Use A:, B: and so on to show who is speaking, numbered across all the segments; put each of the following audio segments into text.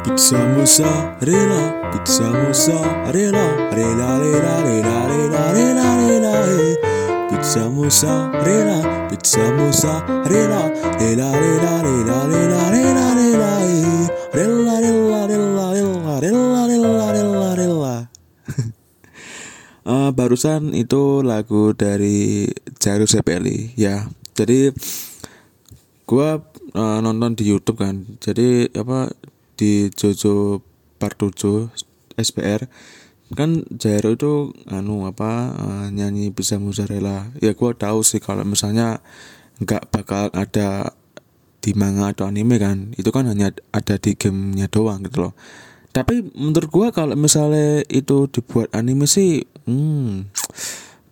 A: Pizza mozzarella, pizza mozzarella, rela rela rela rela rela rela eh. Pizza mozzarella, pizza mozzarella, rela rela rela rela rela rela eh. Rela rela rela rela rela rela rela rela. Eh, barusan itu lagu dari Jaru Sepeli ya. Jadi gua eh, nonton di YouTube kan. Jadi apa di Jojo Part 7 SPR kan Jairo itu anu apa eh, nyanyi bisa mozzarella. Ya gua tahu sih kalau misalnya nggak bakal ada di manga atau anime kan. Itu kan hanya ada di gamenya doang gitu loh. Tapi menurut gua kalau misalnya itu dibuat anime sih hmm,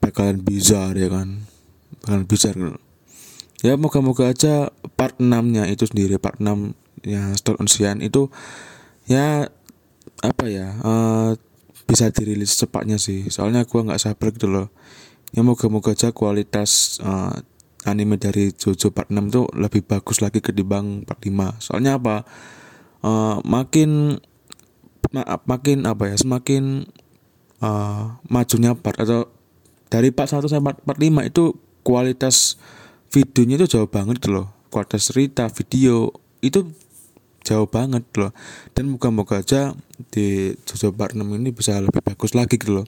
A: bakalan bizar ya kan. Bakalan bizar gitu. ya moga-moga aja part 6 nya itu sendiri part 6 ya Stone Ocean itu ya apa ya eh, bisa dirilis cepatnya sih. Soalnya gua nggak sabar gitu loh. Ya moga-moga aja kualitas eh, anime dari Jojo Part 6 tuh lebih bagus lagi ketimbang Part 5 soalnya apa? Eh, makin ma- makin apa ya semakin eh, majunya part atau dari part 1 sampai part, part 5 itu kualitas videonya itu jauh banget gitu loh. Kualitas cerita video itu jauh banget loh. Dan moga-moga aja di Jojo Part 6 ini bisa lebih bagus lagi gitu loh.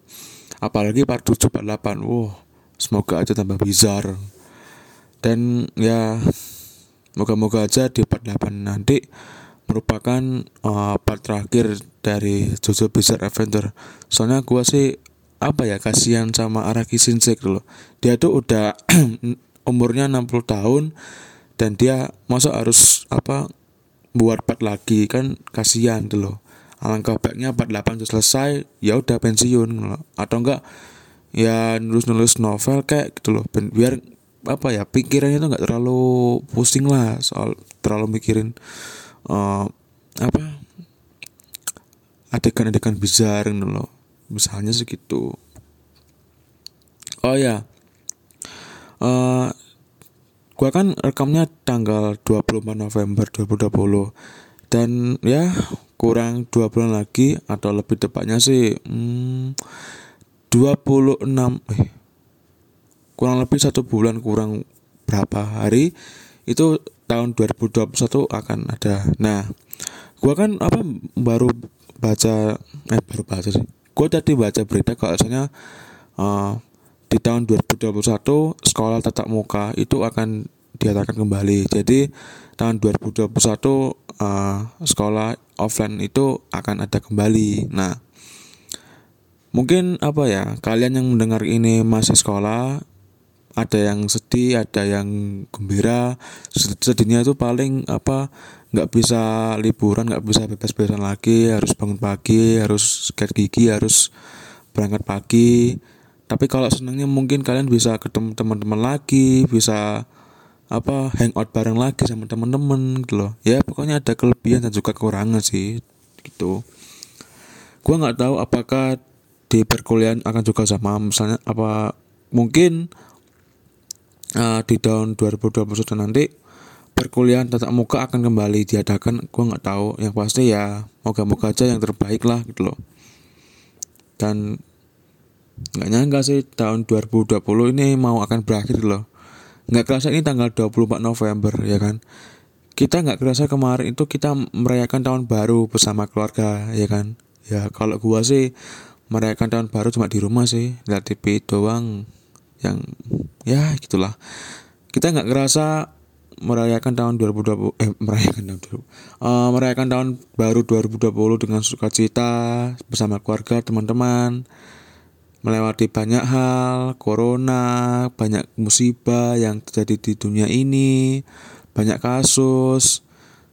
A: Apalagi part 7 part 8 wow semoga aja tambah bizar. Dan ya moga-moga aja di part 8 nanti merupakan uh, part terakhir dari Jojo Bizarre Adventure. Soalnya gua sih apa ya kasihan sama Araki Shinsei gitu loh. Dia tuh udah umurnya 60 tahun dan dia masa harus apa buat part lagi kan kasihan tuh loh. Alangkah baiknya part 8 sudah selesai ya udah pensiun. Loh. atau enggak ya nulis-nulis novel kayak gitu loh. Biar apa ya pikirannya tuh nggak terlalu pusing lah soal terlalu mikirin eh, apa adegan-adegan bizar gitu loh. Misalnya segitu. Oh ya eh gua kan rekamnya tanggal 24 November 2020 dan ya kurang dua bulan lagi atau lebih tepatnya sih hmm, 26 eh kurang lebih satu bulan kurang berapa hari itu tahun 2021 akan ada. Nah gua kan apa baru baca eh baru baca sih. Gua tadi baca berita kalau misalnya eh, di tahun 2021 sekolah tatap muka itu akan diadakan kembali. Jadi tahun 2021 eh, sekolah offline itu akan ada kembali. Nah mungkin apa ya kalian yang mendengar ini masih sekolah ada yang sedih ada yang gembira Sed- sedihnya itu paling apa nggak bisa liburan nggak bisa bebas-bebasan lagi harus bangun pagi harus sikat gigi harus berangkat pagi tapi kalau senangnya mungkin kalian bisa ketemu teman-teman lagi bisa apa hangout bareng lagi sama teman-teman gitu loh. Ya pokoknya ada kelebihan dan juga kekurangan sih gitu. Gua nggak tahu apakah di perkuliahan akan juga sama misalnya apa mungkin eh, di tahun 2021 nanti perkuliahan tatap muka akan kembali diadakan. Gua nggak tahu. Yang pasti ya moga-moga aja yang terbaik lah gitu loh. Dan nggak nyangka sih tahun 2020 ini mau akan berakhir loh. Nggak kerasa ini tanggal 24 November ya kan? Kita nggak kerasa kemarin itu kita merayakan tahun baru bersama keluarga ya kan? Ya kalau gua sih merayakan tahun baru cuma di rumah sih lihat TV doang. Yang ya gitulah. Kita nggak kerasa merayakan tahun 2020 eh merayakan tahun 2020, eh, merayakan tahun baru 2020 dengan sukacita bersama keluarga teman-teman melewati banyak hal corona banyak musibah yang terjadi di dunia ini banyak kasus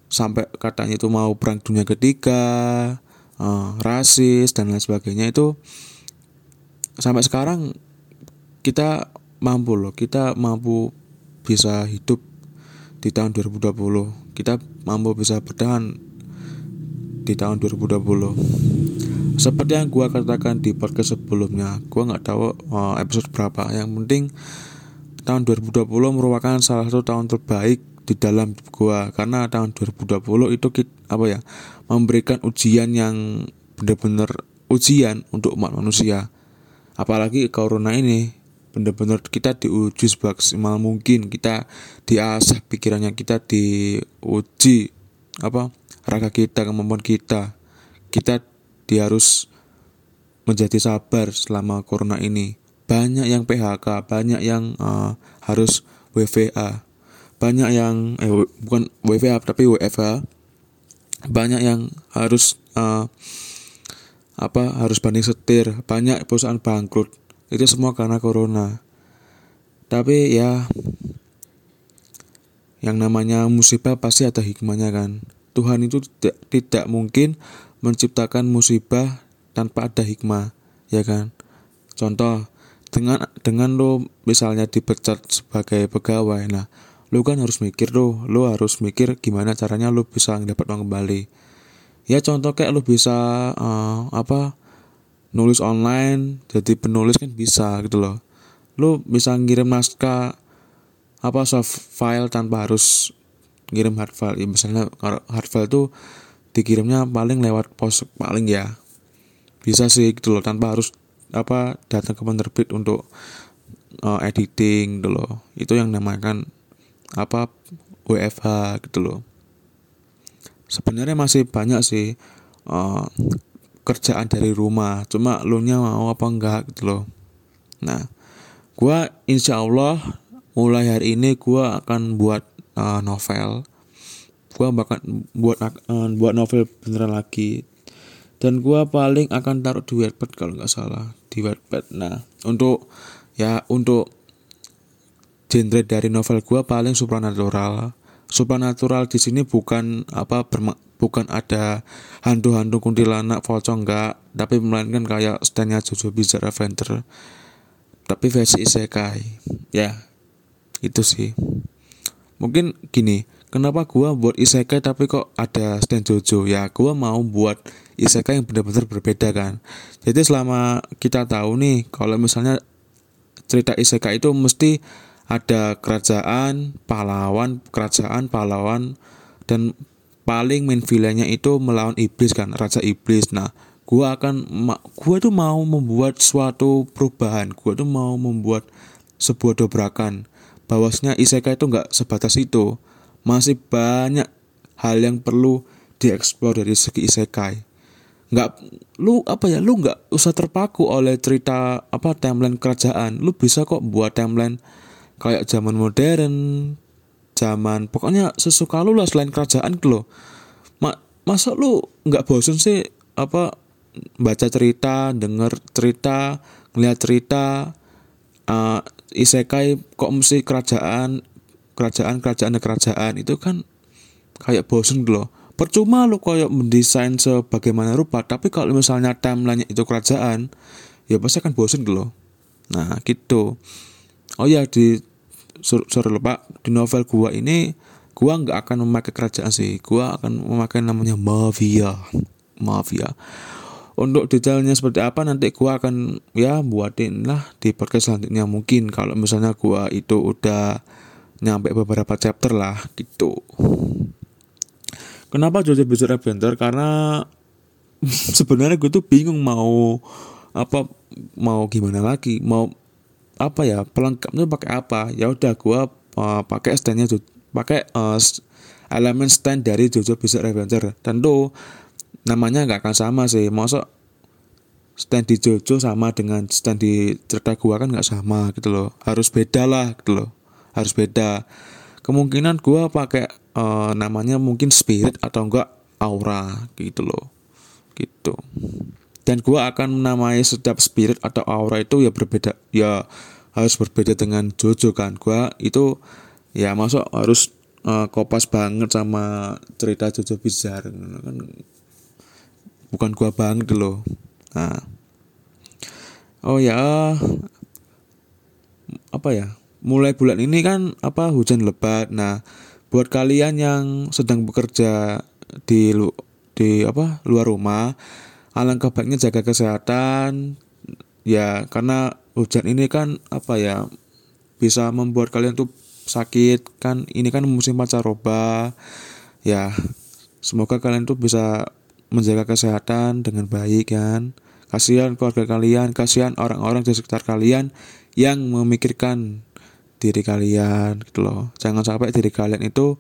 A: sampai katanya itu mau perang dunia ketiga eh, rasis dan lain sebagainya. Itu sampai sekarang kita mampu loh kita mampu bisa hidup di tahun 2020 kita mampu bisa bertahan di tahun 2020 seperti yang gua katakan di podcast sebelumnya gua nggak tahu eh, episode berapa. Yang penting tahun 2020 merupakan salah satu tahun terbaik di dalam gua. Karena tahun 2020 itu kita, apa ya memberikan ujian yang benar-benar ujian untuk umat manusia. Apalagi corona ini benar-benar kita diuji semaksimal mungkin. Kita diasah pikirannya kita diuji apa raga kita kemampuan kita. Kita dia harus menjadi sabar selama corona ini. Banyak yang PHK banyak yang uh, harus WFA banyak yang eh bukan WFA tapi WFA banyak yang harus uh, apa harus banding setir. Banyak perusahaan bangkrut. Itu semua karena corona. Tapi ya yang namanya musibah pasti ada hikmahnya kan. Tuhan itu tidak, tidak mungkin menciptakan musibah tanpa ada hikmah ya kan? Contoh dengan dengan lo misalnya dipecat sebagai pegawai nah lo kan harus mikir lo lo harus mikir gimana caranya lo bisa dapat uang kembali. Ya contoh kayak lo bisa uh, apa nulis online jadi penulis kan bisa gitu loh. Lo bisa ngirim naskah apa soft file tanpa harus ngirim hard file. Ya misalnya hard file tuh dikirimnya paling lewat pos paling ya. Bisa sih gitu loh tanpa harus apa datang ke penerbit untuk uh, editing gitu loh. Itu yang namakan apa WFH gitu loh. Sebenarnya masih banyak sih uh, kerjaan dari rumah. Cuma lu nya mau apa enggak gitu loh. Nah gua insya Allah mulai hari ini gua akan buat uh, novel gua bakal buat uh, buat novel beneran lagi. Dan gua paling akan taruh di Wattpad kalau nggak salah. Di Wattpad. Nah untuk ya untuk genre dari novel gua paling supernatural supernatural di sini bukan apa bukan ada hantu-hantu kuntilanak pocong enggak tapi melainkan kayak standnya Jojo Bizarre Adventure tapi versi isekai. Ya itu sih. Mungkin gini kenapa gua buat isekai tapi kok ada stand Jojo? Ya gua mau buat isekai yang benar-benar berbeda kan. Jadi selama kita tahu nih kalau misalnya cerita isekai itu mesti ada kerajaan pahlawan kerajaan pahlawan dan paling main villainnya itu melawan iblis kan raja iblis. Nah gua akan gua tuh mau membuat suatu perubahan. Gua tuh mau membuat sebuah dobrakan. Bahwasanya isekai itu nggak sebatas itu masih banyak hal yang perlu dieksplor dari segi isekai. Nggak lu apa ya lu nggak usah terpaku oleh cerita apa timeline kerajaan. Lu bisa kok buat timeline kayak zaman modern zaman pokoknya sesuka lu lah selain kerajaan gitu loh. Ma, masa lu nggak bosen sih apa baca cerita denger cerita ngeliat cerita uh, isekai kok mesti kerajaan kerajaan kerajaan dan kerajaan itu kan kayak bosen loh. Percuma lo kayak mendesain sebagaimana rupa tapi kalau misalnya timeline itu kerajaan ya pasti akan bosen loh. Nah gitu. Oh ya di sorry lupa di novel gua ini gua nggak akan memakai kerajaan sih. Gua akan memakai namanya mafia. Mafia. Untuk detailnya seperti apa nanti gua akan ya buatin lah di podcast selanjutnya. Mungkin kalau misalnya gua itu udah nyampe beberapa chapter lah gitu. Kenapa Jojo Bizarre Adventure? Karena sebenarnya gue tuh bingung mau apa mau gimana lagi mau apa ya pelengkapnya pakai apa. Ya udah gue uh, pakai standnya pakai uh, elemen stand dari Jojo Bizarre Adventure. Tentu namanya nggak akan sama sih. Masuk stand di Jojo sama dengan stand di cerita gua kan nggak sama gitu loh. Harus beda lah gitu loh harus beda. Kemungkinan gua pakai uh, namanya mungkin spirit atau enggak aura gitu loh. Gitu. Dan gua akan menamai setiap spirit atau aura itu ya berbeda ya harus berbeda dengan Jojo kan. Gua itu ya masuk harus uh, kopas banget sama cerita Jojo Bizarre kan. Bukan gua banget loh. Nah. Oh ya apa ya mulai bulan ini kan apa hujan lebat. Nah, buat kalian yang sedang bekerja di lu, di apa luar rumah, alangkah baiknya jaga kesehatan. Ya karena hujan ini kan apa ya bisa membuat kalian tuh sakit. Kan ini kan musim pancaroba. Ya semoga kalian tuh bisa menjaga kesehatan dengan baik kan. Kasihan keluarga kalian kasihan orang-orang di sekitar kalian yang memikirkan diri kalian gitu loh. Jangan sampai diri kalian itu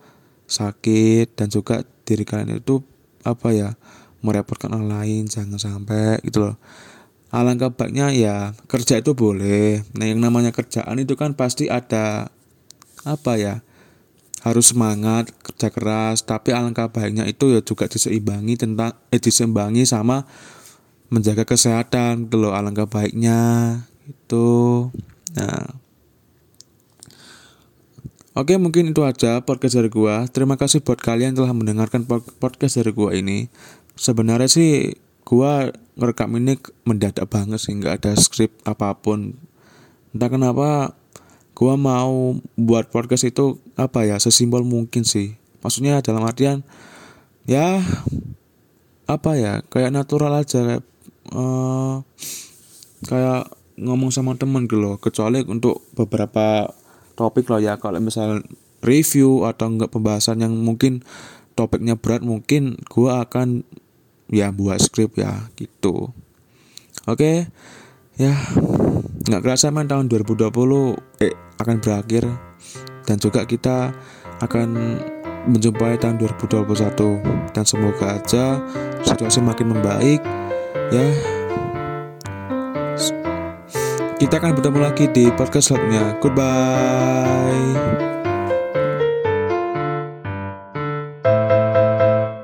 A: sakit dan juga diri kalian itu apa ya merepotkan orang lain jangan sampai gitu loh. Alangkah baiknya ya kerja itu boleh. Nah yang namanya kerjaan itu kan pasti ada apa ya harus semangat kerja keras. Tapi alangkah baiknya itu ya juga diseimbangi tentang eh diseimbangi sama menjaga kesehatan gitu loh alangkah baiknya itu nah Oke mungkin itu aja podcast dari gua. Terima kasih buat kalian telah mendengarkan podcast dari gua ini. Sebenarnya sih gua ngerekam ini mendadak banget sih nggak ada skrip apa pun. Entah kenapa gua mau buat podcast itu apa ya sesimpel mungkin sih. Maksudnya dalam artian ya apa ya kayak natural aja kayak uh, kayak ngomong sama temen gitu loh kecuali untuk beberapa topik loh ya. Kalau misal review atau enggak pembahasan yang mungkin topiknya berat mungkin gua akan ya buat skrip ya gitu. Oke? Ya nggak kerasa main tahun 2020 eh akan berakhir. Dan juga kita akan menjumpai tahun 2021 dan semoga aja situasi makin membaik ya kita akan bertemu lagi di podcast selanjutnya. Goodbye.